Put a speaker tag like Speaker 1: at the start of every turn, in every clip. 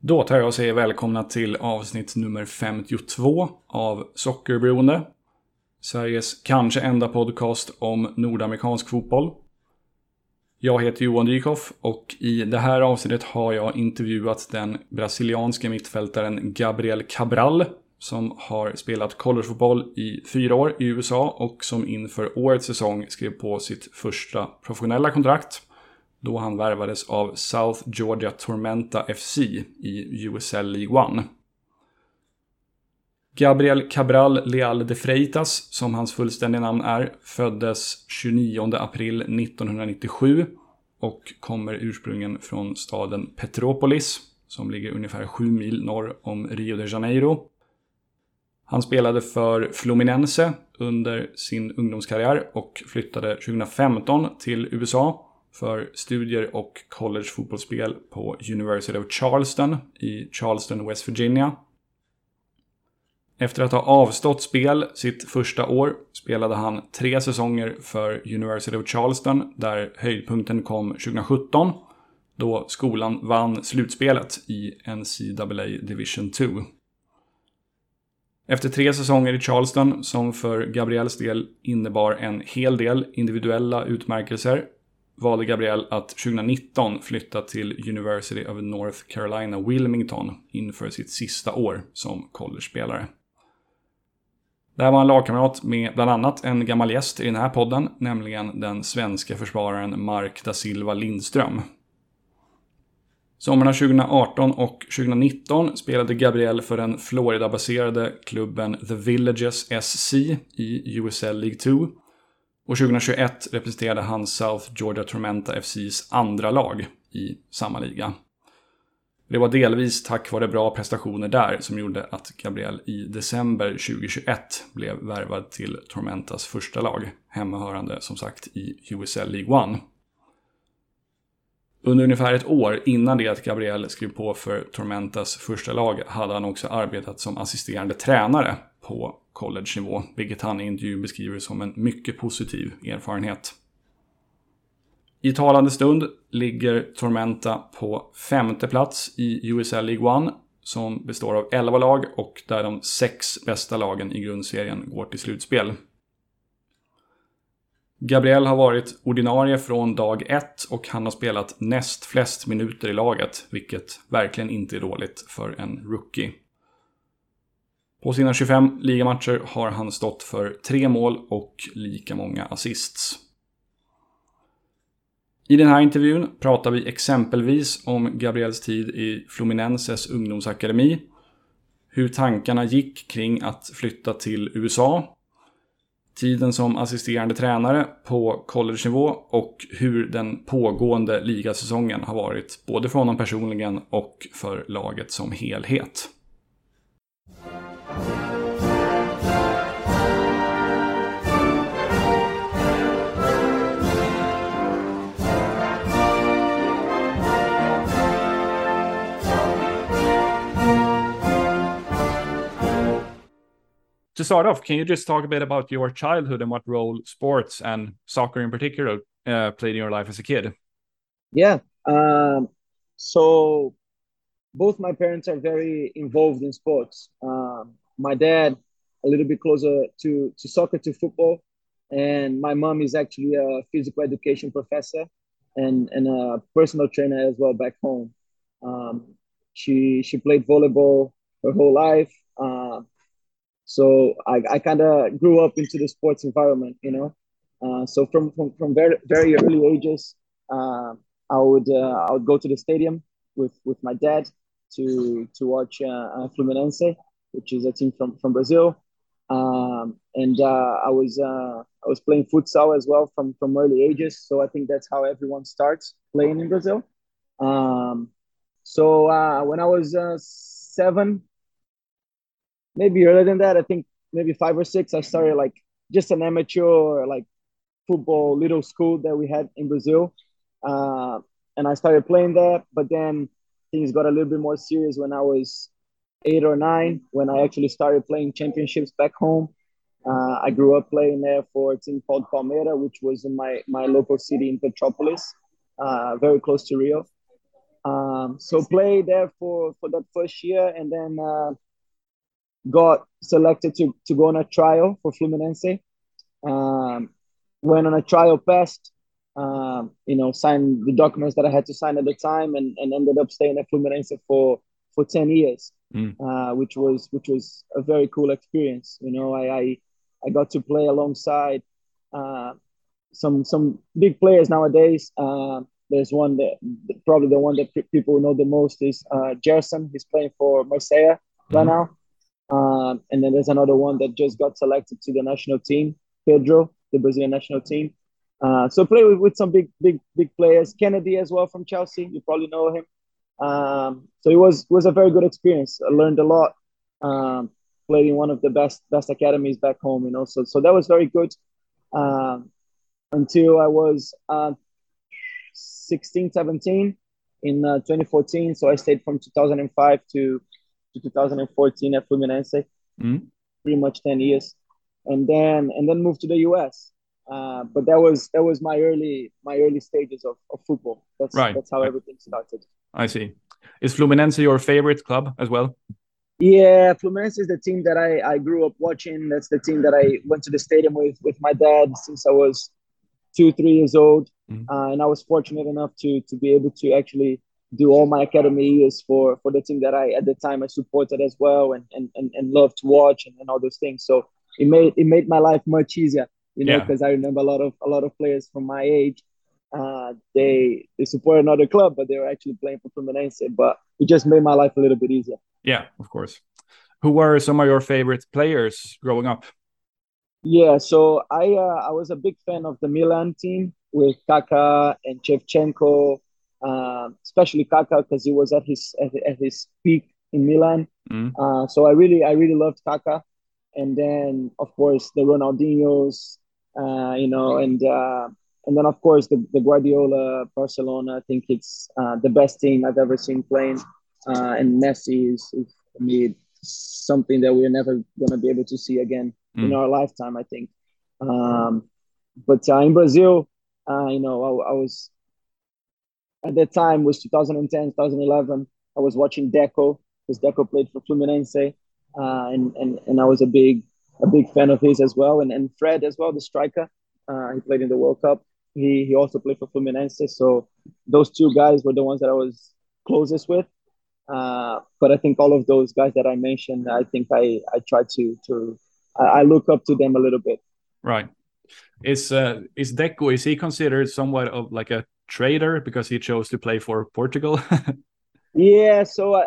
Speaker 1: Då tar jag och säger välkomna till avsnitt nummer 52 av Sockerberoende. Sveriges kanske enda podcast om nordamerikansk fotboll. Jag heter Johan Dykhoff och i det här avsnittet har jag intervjuat den brasilianske mittfältaren Gabriel Cabral som har spelat collegefotboll i fyra år i USA och som inför årets säsong skrev på sitt första professionella kontrakt då han värvades av South Georgia Tormenta FC i USL League 1. Gabriel Cabral Leal de Freitas, som hans fullständiga namn är, föddes 29 april 1997 och kommer ursprungligen från staden Petropolis, som ligger ungefär 7 mil norr om Rio de Janeiro. Han spelade för Fluminense under sin ungdomskarriär och flyttade 2015 till USA för studier och collegefotbollsspel på University of Charleston i Charleston, West Virginia. Efter att ha avstått spel sitt första år spelade han tre säsonger för University of Charleston där höjdpunkten kom 2017 då skolan vann slutspelet i NCAA Division 2. Efter tre säsonger i Charleston, som för Gabriels del innebar en hel del individuella utmärkelser, valde Gabriel att 2019 flytta till University of North Carolina Wilmington inför sitt sista år som college-spelare. Där var han lagkamrat med bland annat en gammal gäst i den här podden, nämligen den svenska försvararen Mark da Silva Lindström. Sommarna 2018 och 2019 spelade Gabriel för den Florida-baserade klubben The Villages SC i USL League 2 och 2021 representerade han South Georgia Tormenta FCs andra lag i samma liga. Det var delvis tack vare bra prestationer där som gjorde att Gabriel i december 2021 blev värvad till Tormentas första lag, hemmahörande som sagt i USL League One. Under ungefär ett år innan det att Gabriel skrev på för Tormentas första lag hade han också arbetat som assisterande tränare på college-nivå, vilket han i intervjun beskriver som en mycket positiv erfarenhet. I talande stund ligger Tormenta på femte plats i USL League 1 som består av 11 lag och där de sex bästa lagen i grundserien går till slutspel. Gabriel har varit ordinarie från dag ett och han har spelat näst flest minuter i laget, vilket verkligen inte är dåligt för en rookie. På sina 25 ligamatcher har han stått för tre mål och lika många assists. I den här intervjun pratar vi exempelvis om Gabriels tid i Fluminenses ungdomsakademi, hur tankarna gick kring att flytta till USA, tiden som assisterande tränare på collegenivå och hur den pågående ligasäsongen har varit både för honom personligen och för laget som helhet. To start off, can you just talk a bit about your childhood and what role sports and soccer in particular uh, played in your life as a kid?
Speaker 2: Yeah. Um, so both my parents are very involved in sports. Um, my dad a little bit closer to to soccer to football, and my mom is actually a physical education professor and and a personal trainer as well back home. Um, she she played volleyball her whole life. Uh, so I, I kind of grew up into the sports environment, you know. Uh, so from, from from very very early ages, uh, I would uh, I would go to the stadium with with my dad to to watch uh, uh, Fluminense, which is a team from from Brazil. Um, and uh, I was I was playing futsal as well from from early ages. So I think that's how everyone starts playing in Brazil. Um, so when I was seven, maybe earlier than that. I think maybe five or six. I started like just an amateur like football little school that we had in Brazil, uh, and I started playing there. But then things got a little bit more serious when I was eight or nine. When I actually started playing championships back home. Uh, I grew up playing there for a team called Palmeira, which was in my, my local city in Petropolis, uh, very close to Rio. Um, so played there for for that first year, and then uh, got selected to to go on a trial for Fluminense. Um, went on a trial test. Um, you know, signed the documents that I had to sign at the time, and, and ended up staying at Fluminense for for ten years, mm. uh, which was which was a very cool experience. You know, I I, I got to play alongside uh, some some big players nowadays. Uh, there's one that probably the one that people know the most is uh, Gerson. He's playing for Marseille mm-hmm. right now. Um, and then there's another one that just got selected to the national team, Pedro, the Brazilian national team. Uh, so play with, with some big, big, big players. Kenedy as well from Chelsea. You probably know him. Um, so it was was a very good experience. I learned a lot. Um, played in one of the best best academies back home, you know. So so that was very good. Um, until I was uh, 16, 17 in uh, 2014. So I stayed from 2005 to, to 2014 at Fluminense, mm. pretty much 10 years, and then and then moved to the US. Uh, but that was that was my early my early stages of, of football. That's right. that's how everything started.
Speaker 1: I see. Is Fluminense your favorite club as well?
Speaker 2: Yeah, Fluminense is the team that I, I grew up watching. That's the team that I went to the stadium with with my dad since I was two, three years old, mm-hmm. uh, and I was fortunate enough to to be able to actually do all my academy years for for the team that I at the time I supported as well, and and and, and loved to watch and, and all those things. So it made it made my life much easier, you know, because yeah. I remember a lot of a lot of players from my age. Uh, they they support another club, but they were actually playing for Fluminense. But it just made my life a little bit easier.
Speaker 1: Yeah, of course. Who were some of your favorite players growing up?
Speaker 2: Yeah, so I uh, I was a big fan of the Milan team with Kaká and Shevchenko, uh, especially Kaká because he was at his at, at, his peak in Milan. Mm. Uh, so I really I really loved Kaká, and then of course the Ronaldinho's, uh, you know, and uh, and then of course the, the Guardiola Barcelona. I think it's uh, the best team I've ever seen playing, and Messi is, is for me something that we're never going to be able to see again mm. in our lifetime, I think. Um, but uh, in Brazil, uh, you know, I, I, was at that time was 2010, 2011. I was watching Deco because Deco played for Fluminense, uh, and and and I was a big a big fan of his as well, and and Fred as well, the striker. Uh, he played in the World Cup. He he also played for Fluminense. So those two guys were the ones that I was closest with. Uh, but I think all of those guys that I mentioned, I think I I try to to I look up to them a little bit.
Speaker 1: Right. Is uh, is Deco is he considered somewhat of like a traitor because he chose to play for Portugal?
Speaker 2: yeah. So uh,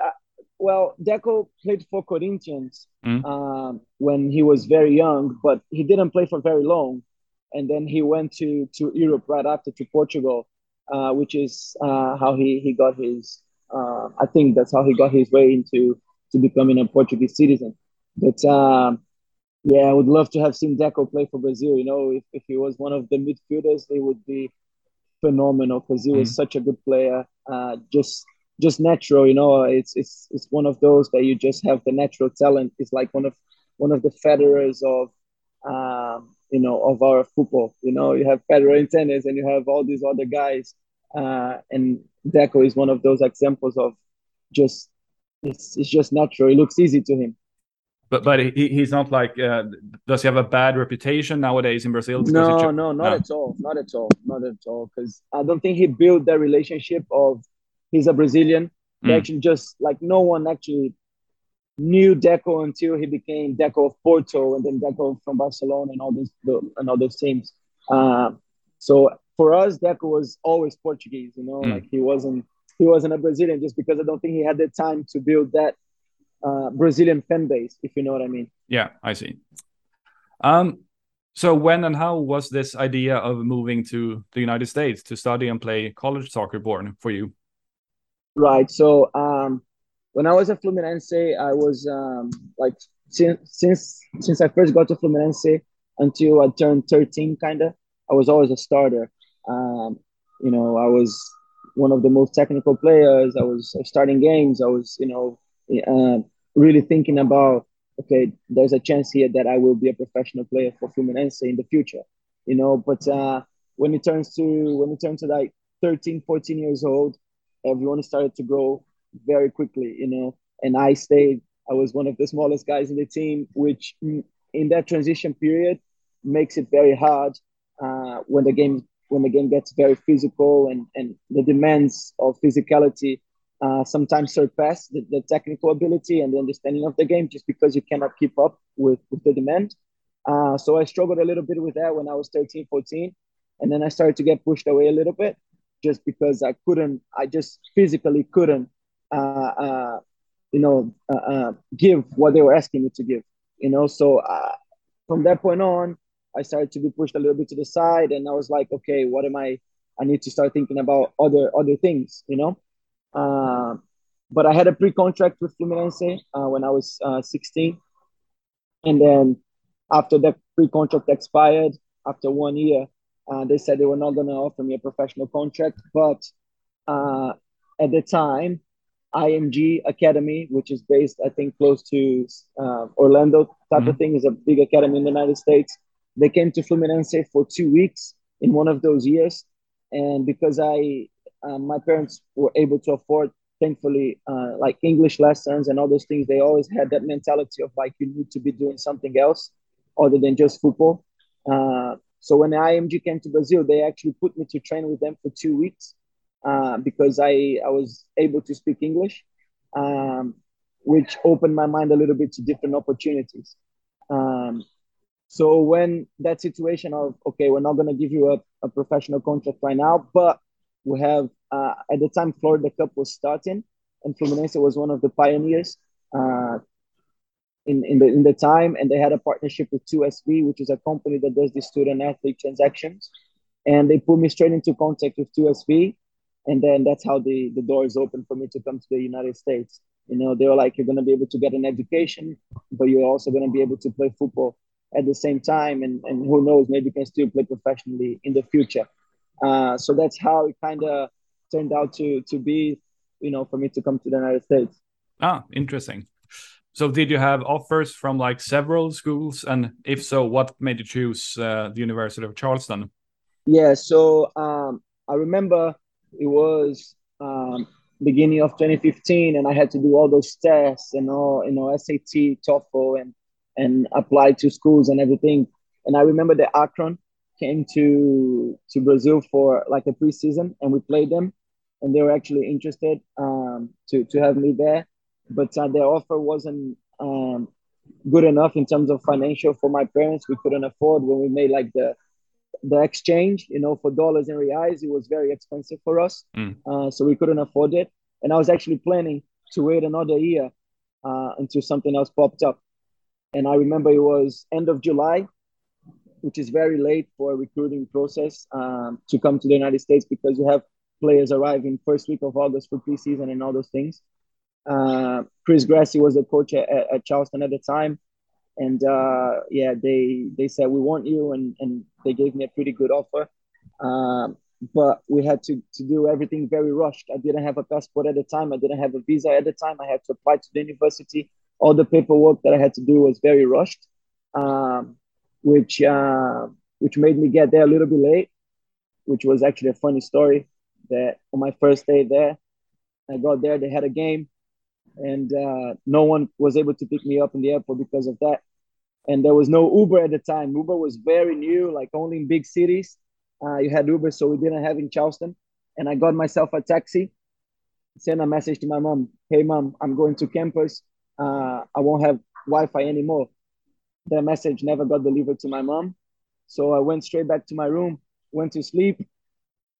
Speaker 2: well, Deco played for Corinthians mm. um, when he was very young, but he didn't play for very long. And then he went to to Europe right after to Portugal, uh, which is uh, how he he got his. Uh, I think that's how he got his way into to becoming a Portuguese citizen. But um, yeah, I would love to have seen Deco play for Brazil. You know, if, if he was one of the midfielders, they would be phenomenal because he was mm. such a good player. Uh, just just natural, you know. It's it's it's one of those that you just have the natural talent. It's like one of one of the Federers of um, you know of our football. You know, you have Federer in tennis, and you have all these other guys. Uh, and Deco is one of those examples of just it's, it's just natural. It looks easy to him
Speaker 1: but but he, he's not like uh, does he have a bad reputation nowadays in Brazil?
Speaker 2: No, no, not no. at all, not at all, not at all. Because I don't think he built that relationship of he's a Brazilian. Mm. Actually, just like no one actually knew Deco until he became Deco of Porto and then Deco from Barcelona and all those and all those teams. Uh, so for us, Deco was always Portuguese. You know, mm. like he wasn't he wasn't a Brazilian just because I don't think he had the time to build that uh, Brazilian fan base, if you know what I mean.
Speaker 1: Yeah, I see. Um, so when and how was this idea of moving to the United States to study and play college soccer born for you?
Speaker 2: Right. So um, when I was at Fluminense, I was um, like since since since I first got to Fluminense until I turned 13, kind of, I was always a starter. Um, you know, I was one of the most technical players. I was starting games. I was, you know, uh, really thinking about okay, there's a chance here that I will be a professional player for Fluminense in the future, you know. But uh, when it turns to when it turns to like 13, 14 years old, everyone started to grow very quickly, you know. And I stayed. I was one of the smallest guys in the team, which in that transition period makes it very hard uh, when the game when the game gets very physical and and the demands of physicality uh, sometimes surpass the, the, technical ability and the understanding of the game just because you cannot keep up with, with the demand. Uh, so I struggled a little bit with that when I was 13, 14. And then I started to get pushed away a little bit just because I couldn't, I just physically couldn't, uh, uh you know, uh, give what they were asking me to give, you know. So from that point on, I started to be pushed a little bit to the side. And I was like, okay, what am I? I need to start thinking about other other things, you know. Uh, but I had a pre-contract with Fluminense uh, when I was uh, 16, and then after that pre-contract expired, after one year, uh, they said they were not going to offer me a professional contract. But uh, at the time, IMG Academy, which is based, I think, close to uh, Orlando type mm-hmm. of thing, is a big academy in the United States. They came to Fluminense for two weeks in one of those years, and because I um, my parents were able to afford thankfully uh, like english lessons and all those things. They always had that mentality of like you need to be doing something else other than just football. Uh, so when img came to brazil they actually put me to train with them for two weeks uh, because I, I was able to speak english um, which opened my mind a little bit to different opportunities. Um, so when that situation of okay we're not going to give you a, a professional contract right now but we have uh, at the time Florida Cup was starting, and Fluminense was one of the pioneers uh, in in the in the time, and they had a partnership with 2SV, which is a company that does the student athlete transactions, and they put me straight into contact with 2SV, and then that's how the the doors opened for me to come to the United States. You know, they were like, you're going to be able to get an education, but you're also going to be able to play football at the same time, and and who knows, maybe you can still play professionally in the future. Uh, so that's how it kind of turned out to to be, you know, for me to come to the United States.
Speaker 1: Ah, interesting. So did you have offers from like several schools, and if so, what made you choose uh, the University of Charleston?
Speaker 2: Yeah, so um, I remember it was um, beginning of 2015, and I had to do all those tests and all, you know, SAT, TOEFL, and and apply to schools and everything. And I remember the Akron came to to Brazil for like a preseason, and we played them, and they were actually interested um, to to have me there, but uh, their offer wasn't um, good enough in terms of financial for my parents. We couldn't afford when we made like the the exchange, you know, for dollars and reais, it was very expensive for us, mm. uh, so we couldn't afford it. And I was actually planning to wait another year uh, until something else popped up. And I remember it was end of July, which is very late for a recruiting process um, to come to the United States because you have players arriving first week of August for preseason and all those things. Uh, Chris Grassi was the coach at, at, Charleston at the time, and uh, yeah, they they said we want you, and and they gave me a pretty good offer. Um, but we had to, to do everything very rushed. I didn't have a passport at the time. I didn't have a visa at the time. I had to apply to the university. All the paperwork that I had to do was very rushed. Um, which uh, which made me get there a little bit late, which was actually a funny story. That on my first day there, I got there. They had a game, and uh, no one was able to pick me up in the airport because of that. And there was no Uber at the time. Uber was very new, like only in big cities. Uh, you had Uber, so we didn't have in Charleston. And I got myself a taxi. Sent a message to my mom. Hey, mom, I'm going to campus. Uh, I won't have Wi-Fi anymore the message never got delivered to my mom. So I went straight back to my room, went to sleep.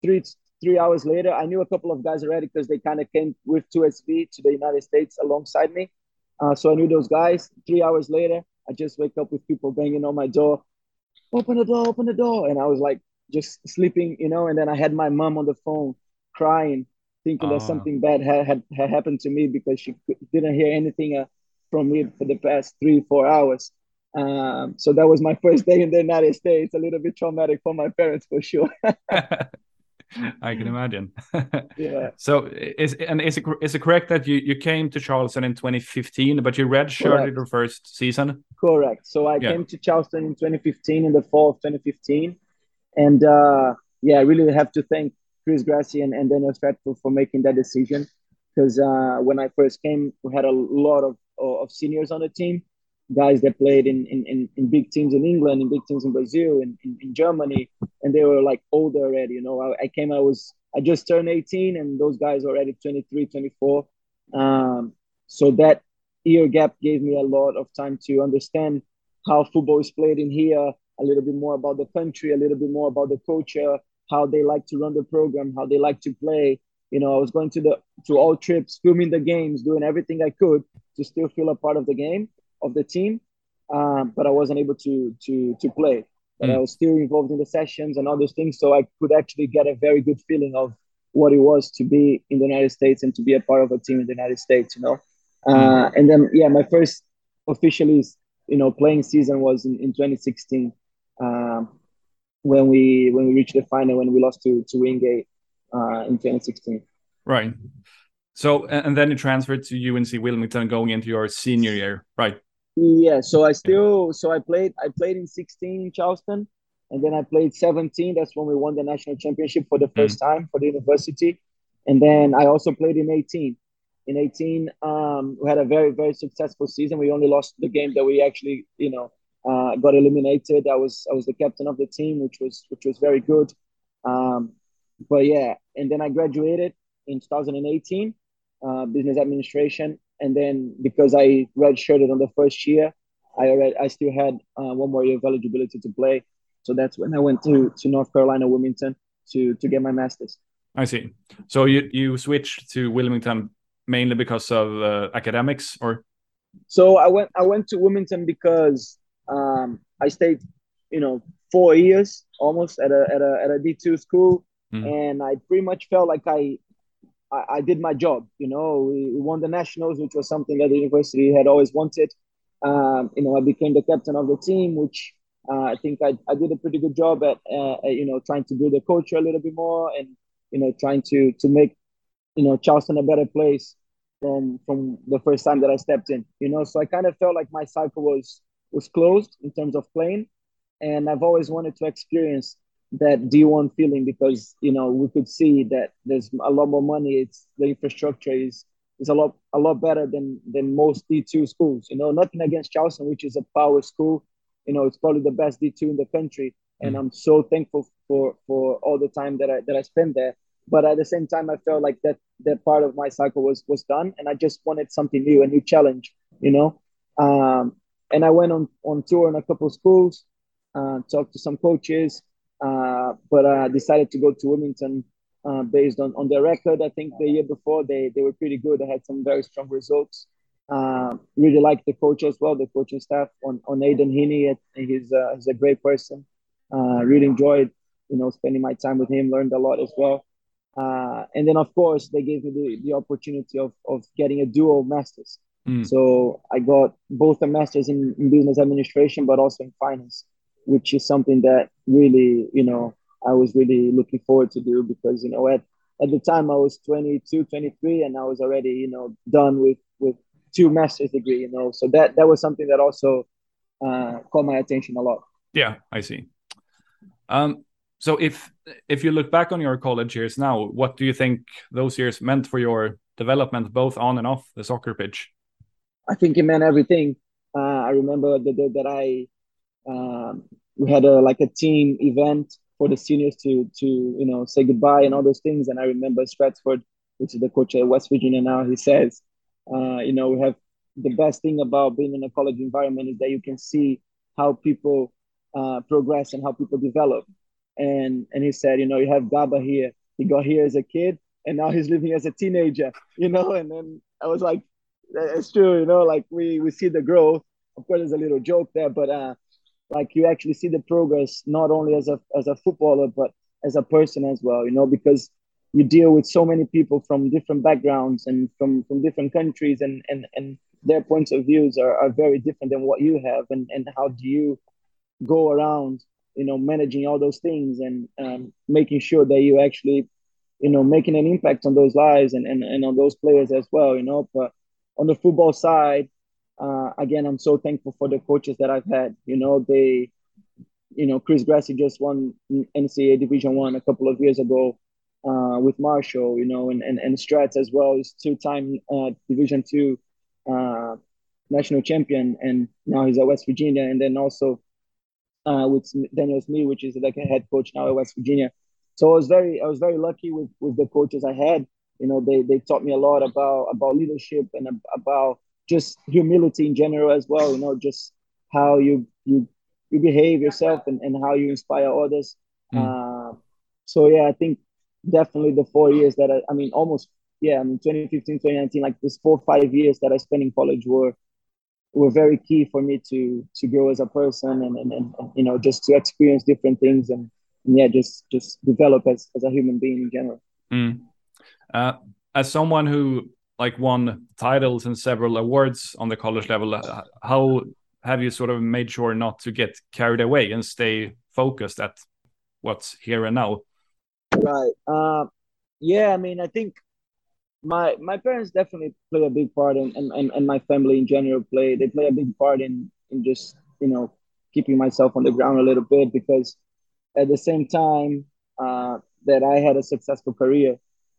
Speaker 2: Three three hours later, I knew a couple of guys already because they kind of came with 2SV to the United States alongside me. Uh, so I knew those guys. Three hours later, I just wake up with people banging on my door. Open the door, open the door. And I was like just sleeping, you know, and then I had my mom on the phone crying, thinking that ah. something bad had, had, had, happened to me because she didn't hear anything uh, from me for the past three, four hours. Um, so that was my first day in the United States. A little bit traumatic for my parents for sure.
Speaker 1: I can imagine.
Speaker 2: yeah.
Speaker 1: So is and is it is it correct that you you came to Charleston in 2015, but you redshirted your first season?
Speaker 2: Correct. So I yeah. came to Charleston in 2015 in the fall of 2015, and uh, yeah, I really have to thank Chris Grassi and, and Daniel Stratford for making that decision. Because uh, when I first came, we had a lot of, of seniors on the team, guys that played in, in, in, big teams in England, in big teams in Brazil, in, in, in Germany, and they were like older already. You know, I, I, came, I was, I just turned 18, and those guys already 23, 24. Um, so that year gap gave me a lot of time to understand how football is played in here, a little bit more about the country, a little bit more about the culture, how they like to run the program, how they like to play. You know, I was going to the to all trips, filming the games, doing everything I could to still feel a part of the game of the team, um, but I wasn't able to to to play. But mm. I was still involved in the sessions and all those things, so I could actually get a very good feeling of what it was to be in the United States and to be a part of a team in the United States. You know, uh, mm. and then yeah, my first officially you know playing season was in, in 2016 um, when we when we reached the final when we lost to to Wingate uh, in 2016.
Speaker 1: Right. So and then you transferred to UNC Wilmington going into your senior year, right?
Speaker 2: Yeah. So I still so I played I played in 16 in Charleston, and then I played 17. That's when we won the national championship for the first mm. time for the university, and then I also played in 18 in 18 um, we had a very very successful season we only lost the game that we actually you know uh, got eliminated i was i was the captain of the team which was which was very good um, but yeah and then i graduated in 2018 uh, business administration and then because i redshirted on the first year i already i still had uh, one more year of eligibility to play so that's when i went to to north carolina wilmington to to get my master's
Speaker 1: I see. So you you switched to Wilmington mainly because of uh, academics or
Speaker 2: so i went i went to wilmington because um, i stayed you know four years almost at a at a, at a d2 school mm. and i pretty much felt like I, I, I did my job you know. We, we, won the nationals which was something that the university had always wanted. Um, you know i became the captain of the team which uh, i think I, I did a pretty good job at, uh, at you know trying to build the culture a little bit more and you know trying to to make you know Charleston a better place from from the first time that I stepped in. You know, so I kind of felt like my cycle was was closed in terms of playing, and I've always wanted to experience that D1 feeling because you know we could see that there's a lot more money. It's the infrastructure is is a lot a lot better than than most D2 schools. You know, nothing against Charleston, which is a power school. You know, it's probably the best D2 in the country, and mm. I'm so thankful for for all the time that I that I spent there but at the same time i felt like that that part of my cycle was was done and i just wanted something new a new challenge you know um, and i went on on tour in a couple of schools uh, talked to some coaches but i decided to go to wilmington uh, based on, on their record i think the year before. They, they were pretty good. They had some very strong results. Uh, really liked the coach as well the coaching staff on, on Aidan Heaney. He's, uh, he's a great person. Uh, really enjoyed you know spending my time with him learned a lot as well. Uh, and then, of course, they gave me the, the opportunity of, of getting a dual master's. Mm. So I got both a master's in, in, business administration, but also in finance, which is something that really, you know, I was really looking forward to do because, you know, at, at the time I was 22, 23, and I was already, you know, done with, with two master's degree, you know, so that, that was something that also uh, caught my attention a lot.
Speaker 1: Yeah, I see. Um, so if if you look back on your college years now, what do you think those years meant for your development, both on and off the soccer pitch?
Speaker 2: I think it meant everything. Uh, I remember the day that I um, we had a like a team event for the seniors to to you know say goodbye and all those things. And I remember Stratford, which is the coach at West Virginia now, he says, uh, you know, we have the best thing about being in a college environment is that you can see how people uh, progress and how people develop and and he said, you know, you have Gaba here. He got here as a kid, and now he's living as a teenager. You know, and then I was like, it's true. You know, like we we see the growth. Of course, there's a little joke there, but uh, like you actually see the progress not only as a as a footballer, but as a person as well. You know, because you deal with so many people from different backgrounds and from from different countries, and and and their points of views are, are very different than what you have and and how do you go around you know managing all those things and um, making sure that you actually you know making an impact on those lives and, and, and on those players as well you know but on the football side uh, again i'm so thankful for the coaches that i've had you know they you know chris grassi just won ncaa division one a couple of years ago uh, with Marshall, you know, and and, and Strats as well is two-time uh, Division two uh, national champion, and now he's at West Virginia, and then also uh, with Daniel Smith, which is like a head coach now at West Virginia. So I was very I was very lucky with with the coaches I had. You know, they they taught me a lot about about leadership and about just humility in general as well. You know, just how you you you behave yourself and, and how you inspire others. Mm. Uh, so yeah, I think definitely the four years that I, I mean, almost yeah, I mean, 2015, 2019, like this four five years that I spent in college were were very key for me to to grow as a person and and, and, and you know just to experience different things and, and, yeah just just develop as, as a human being in general
Speaker 1: mm. uh, as someone who like won titles and several awards on the college level. Uh, how have you sort of made sure not to get carried away and stay focused at what's here and now?
Speaker 2: Right. Uh, yeah i mean i think my my parents definitely play a big part in and, and, and my family in general play they play a big part in in just you know keeping myself on the ground a little bit because at the same time uh, that I had a successful career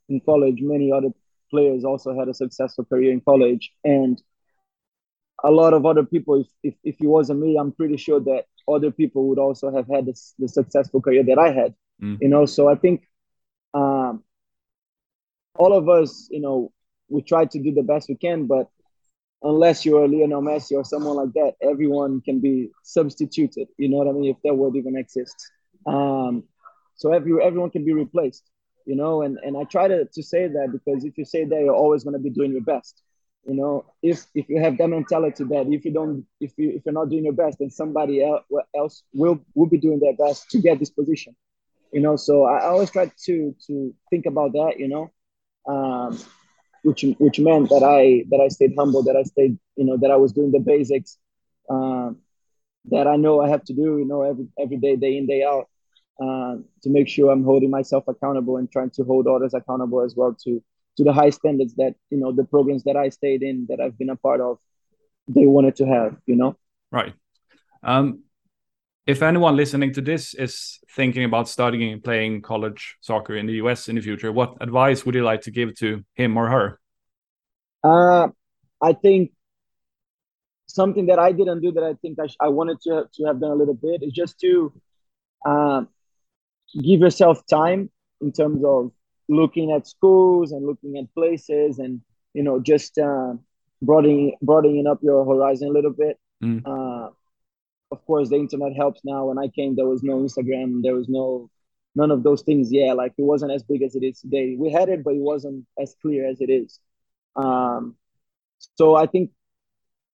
Speaker 2: in college, many other players also had a successful career in college. And a lot of other people, if, if, if it wasn't me, I'm pretty sure that other people would also have had this, the successful career that I had. Mm. You know, so I think um, all of us, you know, we try to do the best we can, but unless you're Lionel Messi or someone like that, everyone can be substituted. You know what I mean? If that word even exists. Um, so every everyone can be replaced. You know, and and I try to to say that because if you say that, you're always going to be doing your best. You know, if if you have that mentality that if you don't, if you if you're not doing your best, then somebody else will will be doing their best to get this position. You know, so I always try to to think about that. You know, um, which which meant that I that I stayed humble, that I stayed, you know, that I was doing the basics um, that I know I have to do, you know, every every day, day in day out, uh, to make sure I'm holding myself accountable and trying to hold others accountable as well to to the high standards that you know the programs that I stayed in that I've been a part of they wanted to have, you know.
Speaker 1: Right. Um, if anyone listening to this is thinking about studying and playing college soccer in the US in the future, what advice would you like to give to him or her?
Speaker 2: Uh, I think something that I didn't do that I think I, I wanted to, to have done a little bit is just to uh, give yourself time in terms of looking at schools and looking at places and, you know, just uh, broadening, broadening up your horizon a little bit. Mm. Uh, of course the internet helps now. When i came there was no instagram. There was no none of those things. Yeah like it wasn't as big as it is today. We had it but it wasn't as clear as it is. Um, so i think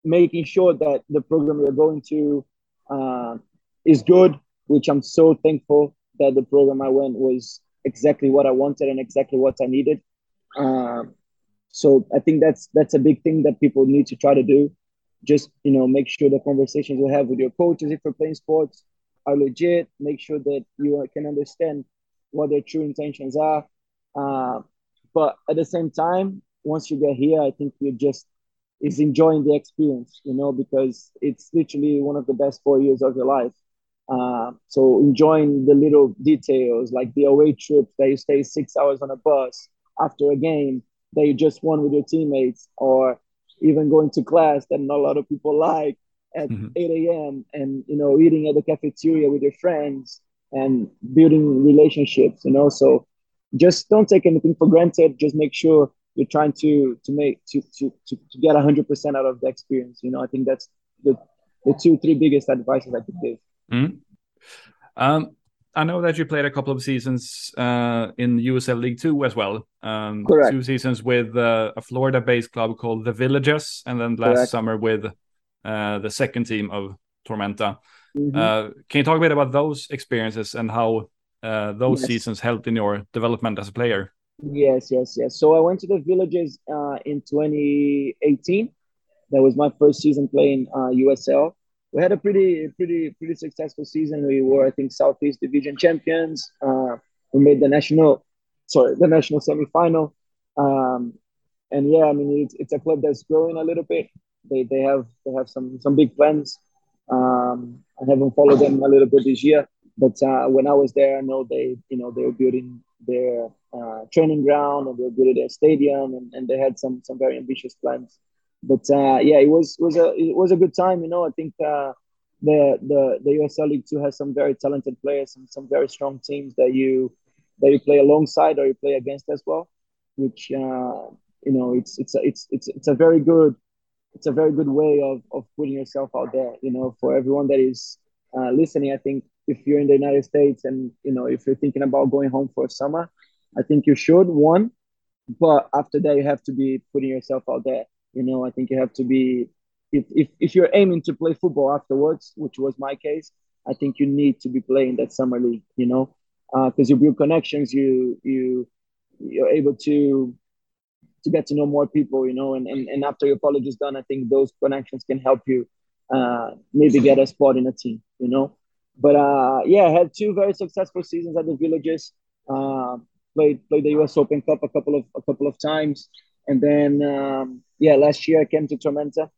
Speaker 2: making sure that the program you're going to uh, is good which i'm so thankful that the program i went was exactly what i wanted and exactly what i needed. Um, so i think that's that's a big thing that people need to try to do. Just you know make sure the conversations you have with your coaches if you're playing sports are legit. Make sure that you can understand what their true intentions are. Uh, but at the same time once you get here i think you just is enjoying the experience you know because it's literally one of the best four years of your life uh, so enjoying the little details like the away trip that you stay six hours on a bus after a game that you just won with your teammates or even going to class that not a lot of people like at mm-hmm. 8 a.m. and you know eating at the cafeteria with your friends and building relationships you know so just don't take anything for granted just make sure you're trying to to make to to to, to get 100% out of the experience you know i think that's the the two three biggest advices i could give
Speaker 1: mm-hmm. um I know that you played a couple of seasons uh, in USL League Two as well. Um,
Speaker 2: Correct.
Speaker 1: Two seasons with uh, a Florida-based club called the Villages, and then last Correct. summer with uh, the second team of Tormenta. Mm-hmm. Uh, can you talk a bit about those experiences and how uh, those yes. seasons helped in your development as a player?
Speaker 2: Yes, yes, yes. So I went to the Villages uh, in 2018. That was my first season playing USL we had a pretty pretty pretty successful season. We were I think Southeast Division champions. Uh, we made the national sorry the national semifinal. Um, and yeah, I mean it's, it's a club that's growing a little bit. They they have they have some some big plans. Um, I haven't followed them a little bit this year, but uh, when I was there, I know they you know they were building their uh, training ground and they were building their stadium and, and they had some some very ambitious plans. But uh, yeah, it was was a it was a good time. You know, I think uh, the the the USL League Two has some very talented players and some very strong teams that you that you play alongside or you play against as well. Which uh, you know, it's it's a, it's it's it's a very good it's a very good way of of putting yourself out there. You know, for everyone that is uh, listening, I think if you're in the United States and you know if you're thinking about going home for summer, I think you should one, but after that you have to be putting yourself out there. You know, I think you have to be if if, if you're aiming to play football afterwards, which was my case, I think you need to be playing that summer league. You know, because uh, you build connections, you you you're able to to get to know more people, you know, and, and, and after your college is done, I think those connections can help you uh, maybe get a spot in a team, you know. But uh, yeah, I had two very successful seasons at the Villages. Uh, played played the U.S. Open Cup a couple of a couple of times, and then um, yeah, last year I came to Tormenta,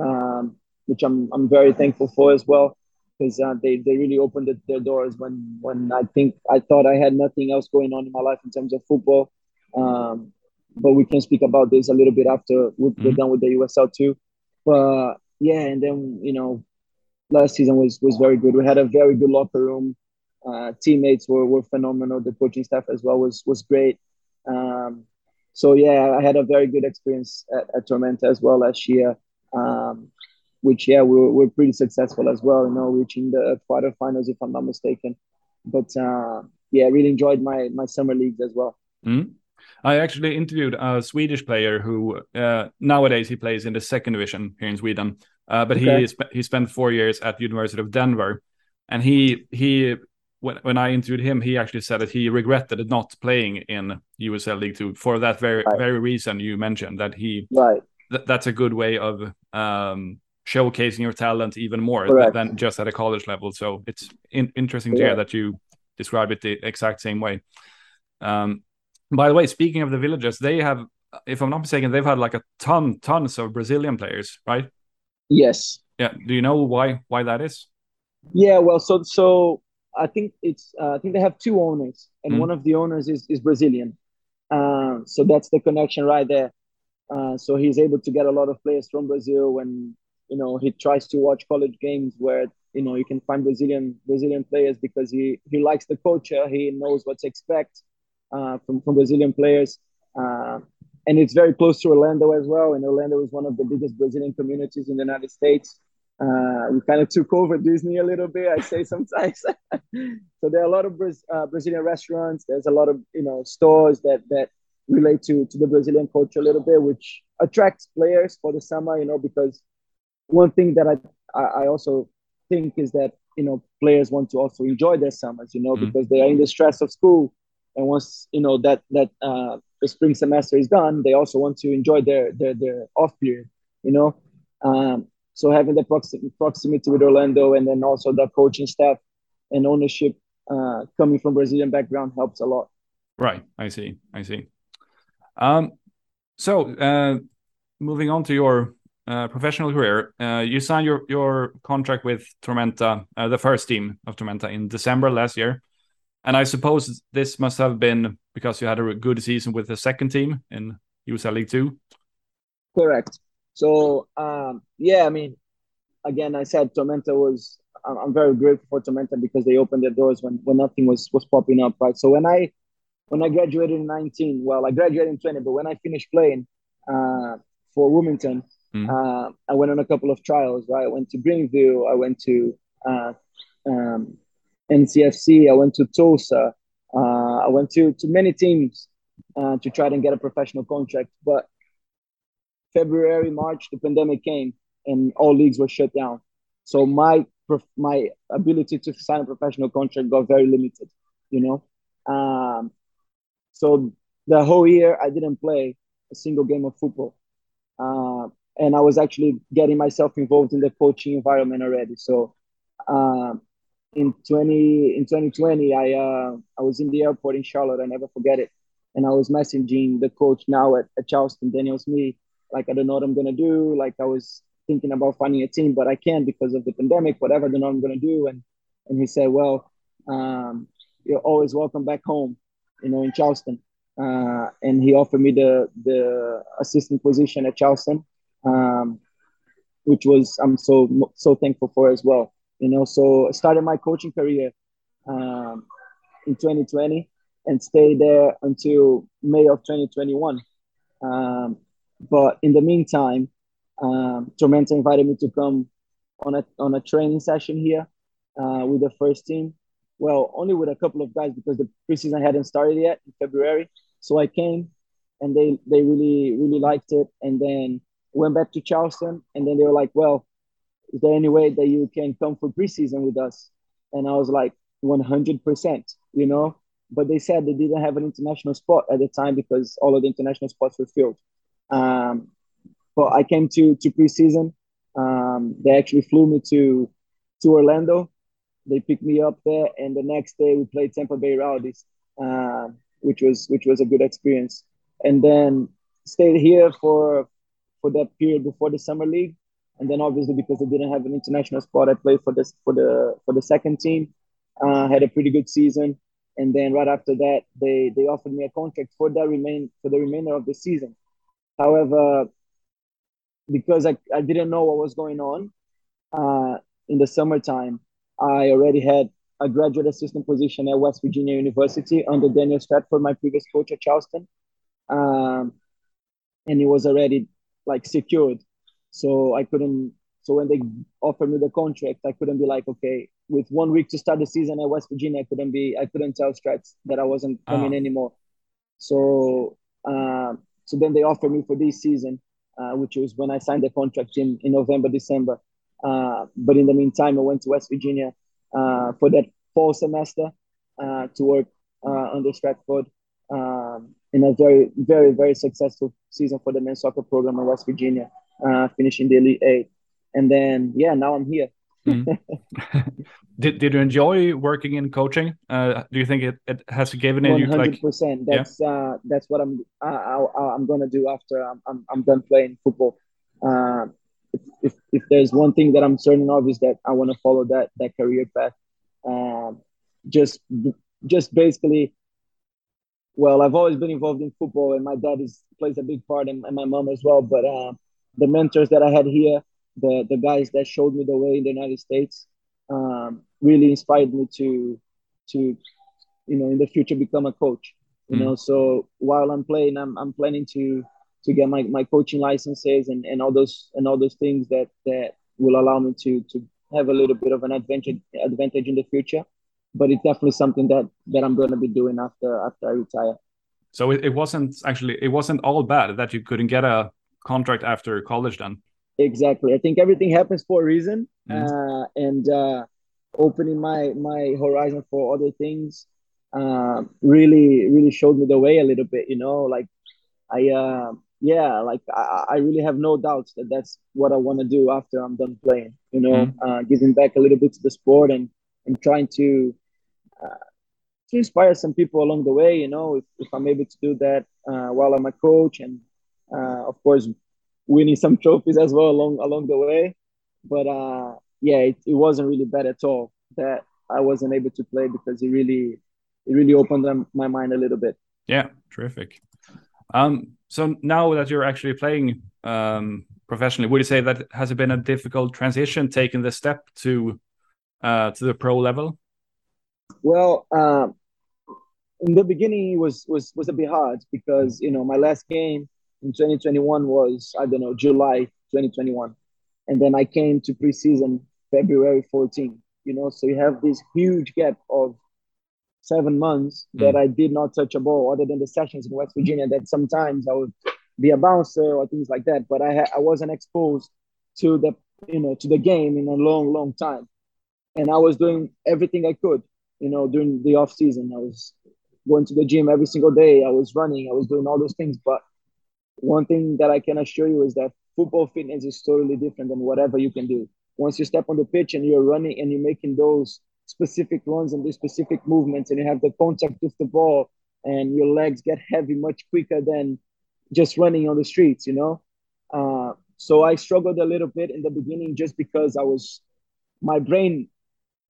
Speaker 2: um, which I'm I'm very thankful for as well, because uh, they they really opened the, their doors when when I think I thought I had nothing else going on in my life in terms of football. Um, but we can speak about this a little bit after we're mm-hmm. done with the USL too. But yeah, and then you know last season was was very good. We had a very good locker room. Uh, teammates were, were phenomenal. The coaching staff as well was was great. Um, so yeah, I had a very good experience at, at Tormenta as well last year. Um, which yeah, we were, we pretty successful as well. You know, reaching the quarterfinals if I'm not mistaken. But uh, yeah, I really enjoyed my my summer leagues as well.
Speaker 1: Mm-hmm. I actually interviewed a Swedish player who uh, nowadays he plays in the second division here in Sweden. Uh, but okay. he he spent four years at the University of Denver, and he he when when I interviewed him, he actually said that he regretted not playing in USL League Two for that very right. very reason you mentioned. That he
Speaker 2: right
Speaker 1: th- that's a good way of um, showcasing your talent even more Correct. than just at a college level. So it's in- interesting to yeah. hear that you describe it the exact same way. Um, by the way, speaking of the villagers, they have, if I'm not mistaken, they've had like a ton, tons of Brazilian players, right?
Speaker 2: Yes.
Speaker 1: Yeah. Do you know why why that is?
Speaker 2: Yeah. Well, so so I think it's uh, I think they have two owners, and mm. one of the owners is is Brazilian. Uh, so that's the connection right there. Uh, so he's able to get a lot of players from Brazil and you know he tries to watch college games where you know you can find Brazilian Brazilian players because he he likes the culture, he knows what to expect uh, from from Brazilian players. Uh, and it's very close to Orlando as well. And Orlando is one of the biggest Brazilian communities in the United States. Uh, we kind of took over Disney a little bit, I say sometimes. so there are a lot of uh, Brazilian restaurants. There's a lot of you know stores that that relate to to the Brazilian culture a little bit, which attracts players for the summer. You know, because one thing that I I also think is that you know players want to also enjoy their summers. You know, mm-hmm. because they are in the stress of school, and once you know that that uh, the spring semester is done, they also want to enjoy their their, their off period, you know. Um, so having the proximity, proximity with Orlando and then also the coaching staff and ownership uh, coming from Brazilian background helps a lot.
Speaker 1: Right, I see, I see. Um, so uh, moving on to your uh, professional career, uh, you signed your your contract with Tormenta, uh, the first team of Tormenta, in December last year. And I suppose this must have been because you had a good season with the second team in USL League Two.
Speaker 2: Correct. So um, yeah, I mean, again, I said Tormenta was. I'm very grateful for Tormenta because they opened their doors when, when nothing was was popping up, right? So when I when I graduated in 19, well, I graduated in 20, but when I finished playing uh, for Wilmington, mm. uh, I went on a couple of trials, right? I went to Greenville, I went to uh, um, NCFC, I went to Tulsa, uh, I went to, to many teams uh, to try and get a professional contract. But February, March, the pandemic came and all leagues were shut down. So my my ability to sign a professional contract got very limited, you know. Um, so the whole year I didn't play a single game of football, uh, and I was actually getting myself involved in the coaching environment already. So um, in 20 in 2020 i uh i was in the airport in charlotte i never forget it and i was messaging the coach now at, at charleston daniel smith like i don't know what i'm gonna do like i was thinking about finding a team but i can't because of the pandemic whatever i don't know what i'm gonna do and and he said well um, you're always welcome back home you know in charleston uh, and he offered me the the assistant position at Charleston, um, which was I'm so so thankful for as well. You know, so I started my coaching career um, in 2020 and stayed there until May of 2021. Um, but in the meantime, um, Tormenta invited me to come on a on a training session here uh, with the first team. Well, only with a couple of guys because the preseason hadn't started yet in February. So I came, and they they really really liked it, and then went back to Charleston, and then they were like, "Well, is there any way that you can come for preseason with us?" And I was like, "100%," you know. But they said they didn't have an international spot at the time because all of the international spots were filled. Um, but I came to to preseason. Um, they actually flew me to to Orlando. They picked me up there, and the next day we played Tampa Bay Rowdies, uh, which was which was a good experience. And then stayed here for for that period before the summer league, and then obviously because they didn't have an international spot, I played for this for the for the second team. Uh, had a pretty good season, and then right after that, they they offered me a contract for the remain for the remainder of the season. However, because I, I didn't know what was going on uh, in the summertime, I already had a graduate assistant position at West Virginia University under Daniel Stratford, my previous coach at Charleston. Um, and it was already like secured. So I couldn't, so when they offered me the contract, I couldn't be like, okay, with one week to start the season at West Virginia, I couldn't be, I couldn't tell Strats that I wasn't coming oh. anymore. So, uh, so then they offered me for this season uh, which was when I signed the contract in, in November, December. Uh, but in the meantime, I went to West Virginia uh, for that fall semester uh, to work uh, under Stratford um, in a very, very, very successful season for the men's soccer program in West Virginia, finishing the Elite Eight. And then, yeah, now I'm here.
Speaker 1: Mm-hmm. did Did you enjoy working in coaching? Uh, do you think it, it has given it you
Speaker 2: one hundred percent? That's yeah? uh, that's what I'm I, I, am gonna do after I'm, I'm, I'm done playing football. Uh, if, if, if there's one thing that I'm certain of is that I want to follow that that career path. Um, just just basically, well, I've always been involved in football, and my dad is plays a big part, and, and my mom as well. But uh, the mentors that I had here, the the guys that showed me the way in the United States um, really inspired me to to you know in the future become a coach you mm. know so while i'm playing i'm, I'm planning to to get my, my coaching licenses and, and all those and all those things that that will allow me to to have a little bit of an advantage advantage in the future. But it's definitely something that that i'm going to be doing after after i retire.
Speaker 1: So it, it wasn't actually it wasn't all bad that you couldn't get a contract after college then
Speaker 2: exactly i think everything happens for a reason mm. uh, and uh, opening my my horizon for other things uh, really really showed me the way a little bit you know like i uh, yeah like I, I really have no doubts that that's what i want to do after i'm done playing you know mm. uh, giving back a little bit to the sport and and trying to uh, to inspire some people along the way you know if, if i'm able to do that uh, while i'm a coach and uh, of course winning some trophies as well along along the way but uh yeah, it, it wasn't really bad at all that I wasn't able to play because it really it really opened my mind a little bit.
Speaker 1: Yeah, terrific. Um, so now that you're actually playing um, professionally, would you say that has it been a difficult transition taking the step to uh, to the pro level?
Speaker 2: Well, um, in the beginning, it was was was a bit hard because you know my last game in 2021 was I don't know July 2021, and then I came to preseason February 14. You know, so you have this huge gap of seven months mm. that I did not touch a ball other than the sessions in West Virginia that sometimes I would be a bouncer or things like that. But I ha- I wasn't exposed to the you know to the game in a long, long time. And I was doing everything I could, you know, during the off season. I was going to the gym every single day. I was running, I was doing all those things. But one thing that I can assure you is that football fitness is totally different than whatever you can do once you step on the pitch and you're running and you're making those specific runs and those specific movements and you have the contact with the ball and your legs get heavy much quicker than just running on the streets, you know? Uh, so I struggled a little bit in the beginning just because I was, my brain,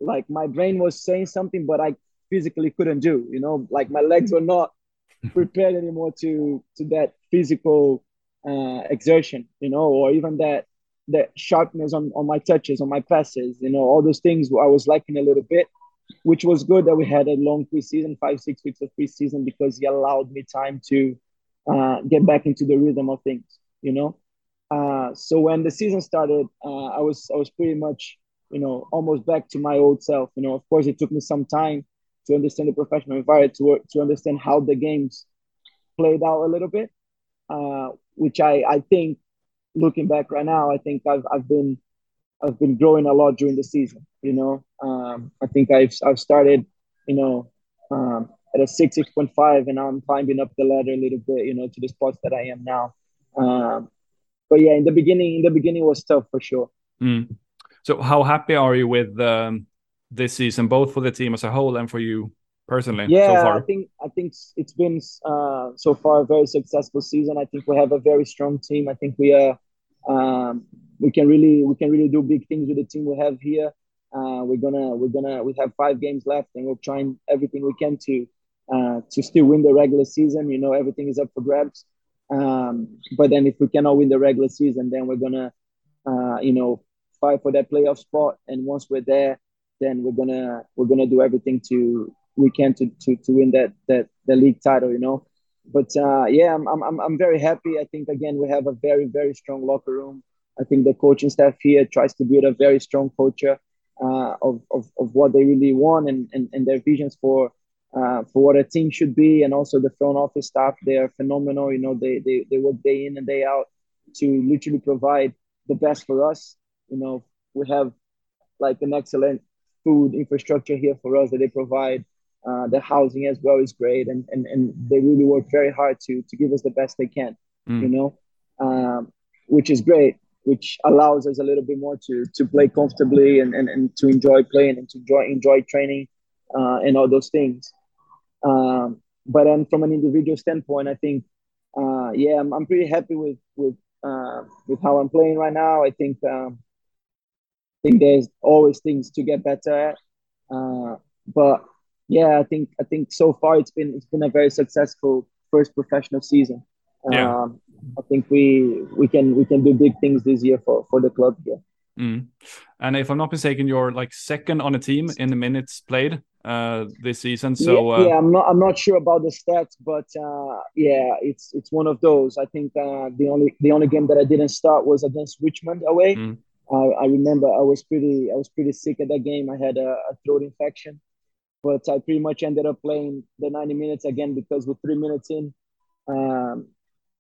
Speaker 2: like my brain was saying something, but I physically couldn't do, you know? Like my legs were not prepared anymore to to that physical uh, exertion, you know, or even that that sharpness on, on my touches, on my passes, you know, all those things I was lacking a little bit, which was good that we had a long preseason, five, six weeks of preseason, because he allowed me time to uh, get back into the rhythm of things, you know. Uh, so when the season started, uh, I was I was pretty much, you know, almost back to my old self. You know, of course, it took me some time to understand the professional environment, to to understand how the games played out a little bit, uh, which I I think looking back right now, I think I've I've been I've been growing a lot during the season. You know, um, I think I've I've started, you know, um, at a six six point five, and I'm climbing up the ladder a little bit. You know, to the spots that I am now. Um, but yeah, in the beginning, in the beginning was tough for sure.
Speaker 1: Mm. So, how happy are you with um, this season, both for the team as a whole and for you personally?
Speaker 2: Yeah, so I think I think it's been uh, so far a very successful season. I think we have a very strong team. I think we are um, we can really we can really do big things with the team we have here. Uh, we're gonna we're gonna we have five games left, and we're trying everything we can to uh, to still win the regular season. You know, everything is up for grabs. Um, but then if we cannot win the regular season, then we're gonna uh, you know fight for that playoff spot. And once we're there, then we're gonna we're gonna do everything to we can to to, to win that that the league title. You know. But uh, yeah, I'm, I'm I'm very happy. I think again we have a very very strong locker room. I think the coaching staff here tries to build a very strong culture uh, of, of, of what they really want and, and, and their visions for uh, for what a team should be, and also the front office staff. They are phenomenal. You know, they, they they work day in and day out to literally provide the best for us. You know, we have like an excellent food infrastructure here for us that they provide. Uh, the housing as well is great, and, and and they really work very hard to to give us the best they can. Mm. You know, um, which is great which allows us a little bit more to to play comfortably and, and, and to enjoy playing and to enjoy enjoy training uh, and all those things. Um, but then from an individual standpoint, I think, uh, yeah, I'm, I'm pretty happy with with uh, with how I'm playing right now. I think um, I think there's always things to get better at, uh, but yeah, I think I think so far it's been it's been a very successful first professional season. Yeah. Um, I think we we can we can do big things this year for for the club here.
Speaker 1: Mm. And if I'm not mistaken, you're like second on a team in the minutes played uh, this season. So
Speaker 2: yeah, uh, yeah, I'm not I'm not sure about the stats, but uh, yeah, it's it's one of those. I think uh, the only the only game that I didn't start was against Richmond away. Mm. I remember I was pretty I was pretty sick at that game. I had a, a throat infection, but I pretty much ended up playing the 90 minutes again because with three minutes in, um,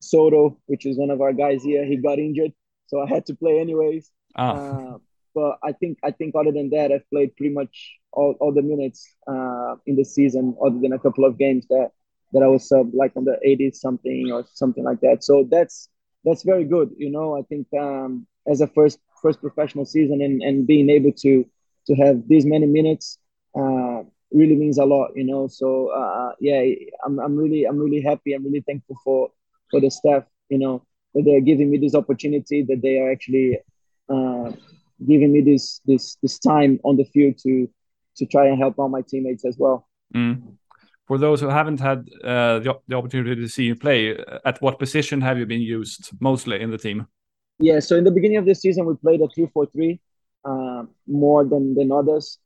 Speaker 2: Soto, which is one of our guys here, he got injured, so I had to play anyways. Oh. Uh, but I think I think other than that, I've played pretty much all, all the minutes uh, in the season, other than a couple of games that that I was sub like on the 80s something or something like that. So that's that's very good. You know, I think um, as a first first professional season and, and being able to to have these many minutes uh, really means a lot. You know, so uh, yeah, I'm I'm really I'm really happy. I'm really thankful for for the staff. You know, that they're giving me this opportunity, that they are actually uh, giving me this this this time on the field to to try and help out my teammates as well.
Speaker 1: Mm. For those who haven't had uh, the, the opportunity to see you play, uh, at what position have you been used mostly in the team?
Speaker 2: Yeah, so in the beginning of the season, we played a 3 4 3 uh, more than, than others.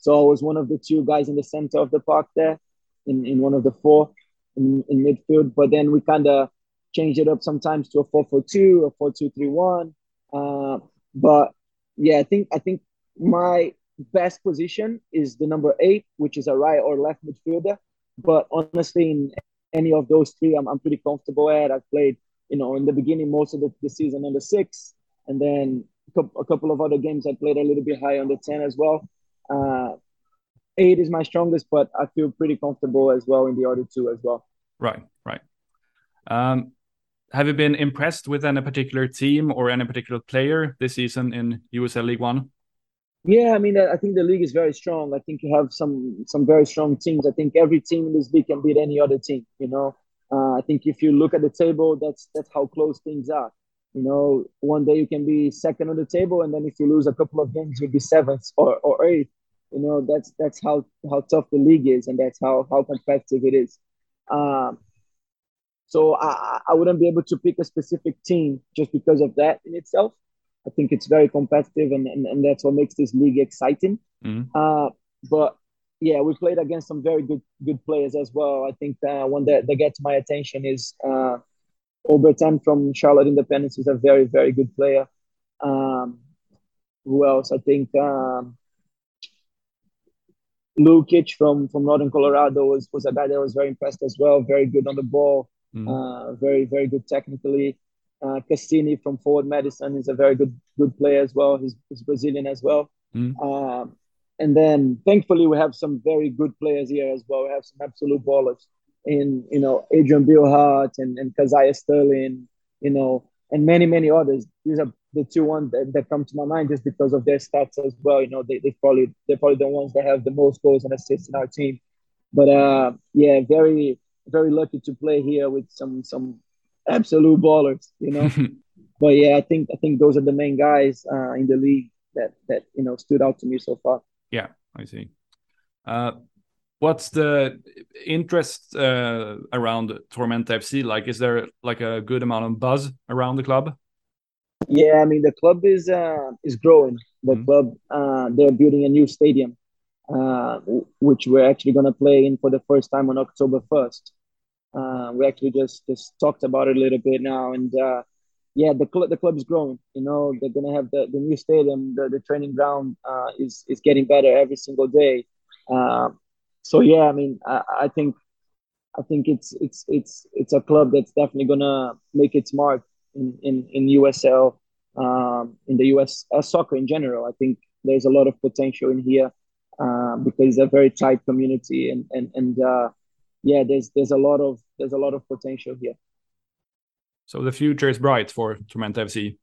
Speaker 2: So I was one of the two guys in the center of the park there, in, in one of the four in, in midfield. But then we kind of changed it up sometimes to a 4 4 2, a 4 2 3 1. Uh, but yeah, I think I think my best position is the number eight, which is a right or left midfielder. But honestly, in any of those three, I'm, I'm pretty comfortable at. I've played, you know, in the beginning most of the, the season on the six, and then a couple of other games I played a little bit high on the ten as well. Uh, eight is my strongest, but I feel pretty comfortable as well in the other two as well.
Speaker 1: Right, right. Um, have you been impressed with any particular team or any particular player this season in USL League One?
Speaker 2: Yeah, I mean, I think the league is very strong. I think you have some some very strong teams. I think every team in this league can beat any other team. You know, uh, I think if you look at the table, that's that's how close things are. You know, one day you can be second on the table, and then if you lose a couple of games, you'll be seventh or, or eighth. You know, that's that's how how tough the league is, and that's how how competitive it is. Um, so I, I wouldn't be able to pick a specific team just because of that in itself. I think it's very competitive, and, and, and that's what makes this league exciting. Mm-hmm. Uh, but yeah, we played against some very good good players as well. I think uh, one that, that gets my attention is uh, Obertan from Charlotte Independence is a very very good player. Um, who else? I think um, Lukic from from Northern Colorado was was a guy that I was very impressed as well. Very good on the ball, mm. uh, very very good technically. Uh, Cassini from Forward Madison is a very good good player as well. He's, he's Brazilian as well. Mm. Um, and then thankfully we have some very good players here as well. We have some absolute ballers in you know Adrian Billhardt and and Kazaiah Sterling, you know, and many many others. These are the two ones that, that come to my mind just because of their stats as well. You know, they they probably they're probably the ones that have the most goals and assists in our team. But uh, yeah, very very lucky to play here with some some absolute ballers. You know, but yeah, I think I think those are the main guys uh, in the league that that you know stood out to me so far.
Speaker 1: Yeah, I see. Uh, what's the interest uh, around Tormenta FC like? Is there like a good amount of buzz around the club?
Speaker 2: Yeah, I mean the club is uh, is growing. The mm-hmm. club uh, they're building a new stadium, uh, which we're actually going to play in for the first time on October first. Uh, we actually just just talked about it a little bit now, and uh, yeah, the club the club is growing. You know, they're gonna have the, the new stadium, the, the training ground uh, is is getting better every single day. So yeah, I mean, I, I think I think it's it's it's it's a club that's definitely gonna make its mark in in, in USL, um, in the US uh, soccer in general. I think there's a lot of potential in here uh, because it's a very tight community and and and uh, yeah, there's there's a lot of there's a lot of potential here.
Speaker 1: So the future is bright for Tormenta FC.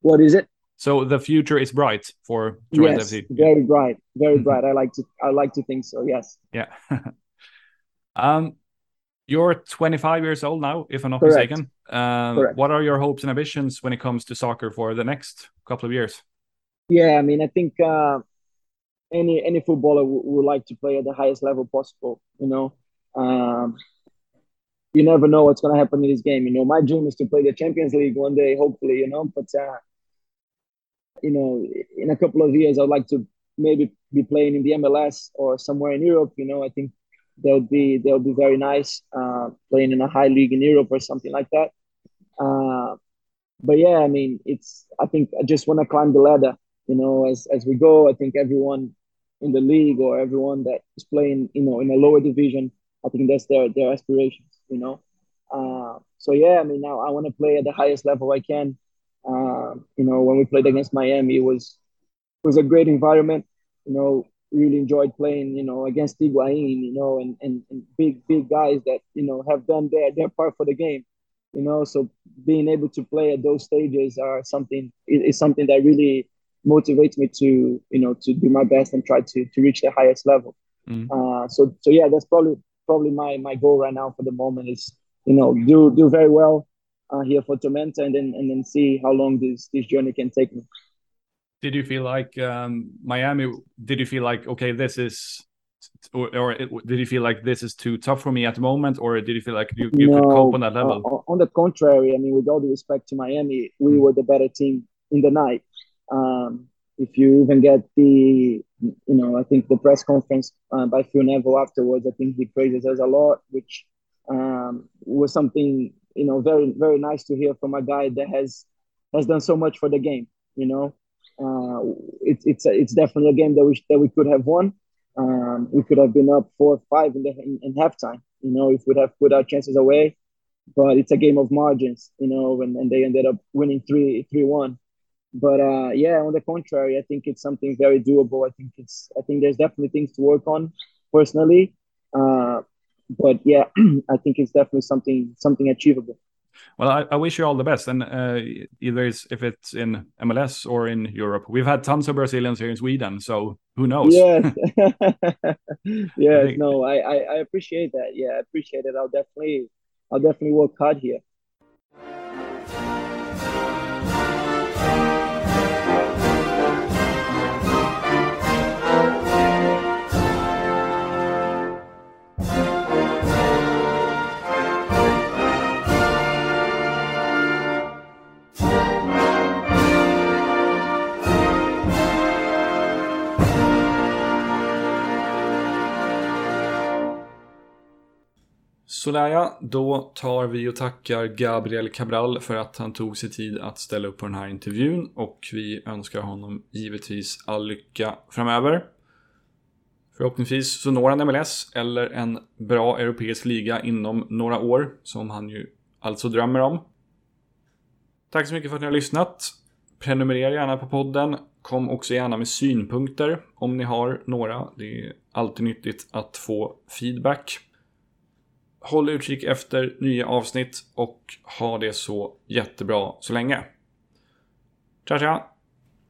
Speaker 2: What is it?
Speaker 1: So the future is bright for Tormenta
Speaker 2: yes,
Speaker 1: FC.
Speaker 2: Very bright, very bright. I like to I like to think so. Yes.
Speaker 1: Yeah. um, you're 25 years old now, if I'm not Correct. mistaken. Um, Correct. What are your hopes and ambitions when it comes to soccer for the next couple of years?
Speaker 2: Yeah, I mean, I think uh, any any footballer would like to play at the highest level possible. You know, um, you never know what's going to happen in this game. You know, my dream is to play the Champions League one day, hopefully. You know, but uh, you know, in a couple of years, I'd like to maybe be playing in the MLS or somewhere in Europe. You know, I think that would be that would be very nice uh, playing in a high league in Europe or something like that. Uh, but yeah, I mean, it's I think I just want to climb the ladder. You know, as as we go, I think everyone in the league or everyone that is playing, you know, in a lower division, I think that's their their aspirations you know. Uh, so yeah, I mean, now I want to play at the highest level I can. Uh, you know, when we played against Miami, it was it was a great environment. You know, really enjoyed playing. You know, against Higuain. You know, and, and and big big guys that you know have done their their part for the game. You know, so being able to play at those stages are something is something that really motivates me to you know to do my best and try to to reach the highest level. Mm. Uh, so so yeah, that's probably probably my my goal right now for the moment is you know do do very well uh, here for Tormenta and then and then see how long this this journey can take me.
Speaker 1: Did you feel like um, Miami? Did you feel like okay, this is, or, or, did you feel like this is too tough for me at the moment, or did you feel like you, you no, could cope on that level?
Speaker 2: Uh, on the contrary, I mean, with all the respect to Miami, we mm. were the better team in the night. Um, if you even get the you know, I think the press conference uh, by Phil Neville afterwards, I think he praises us a lot, which um, was something you know very very nice to hear from a guy that has has done so much for the game. You know, uh, it's it's it's definitely a game that we that we could have won. Um, we could have been up four five in the in, in halftime. You know, if we'd have put our chances away, but it's a game of margins. You know, and, and they ended up winning three three one. But uh, yeah, on the contrary, I think it's something very doable. I think it's I think there's definitely things to work on personally. Uh, but yeah, I think it's definitely something something achievable.
Speaker 1: Well, I, I wish you all the best, and uh, either it's, if it's in MLS or in Europe. We've had tons of Brazilians here in Sweden, so who knows?
Speaker 2: Yes, yes. I no, I, I I appreciate that. Yeah, I appreciate it. I'll definitely I'll definitely work hard here.
Speaker 1: Sådär ja, då tar vi och tackar Gabriel Cabral för att han tog sig tid att ställa upp på den här intervjun och vi önskar honom givetvis all lycka framöver. Förhoppningsvis så når han MLS eller en bra europeisk liga inom några år, som han ju alltså drömmer om. Tack så mycket för att ni har lyssnat. Prenumerera gärna på podden. Kom också gärna med synpunkter om ni har några. Det är alltid nyttigt att få feedback. Håll utkik efter nya avsnitt och ha det så jättebra så länge. Ciao, ciao!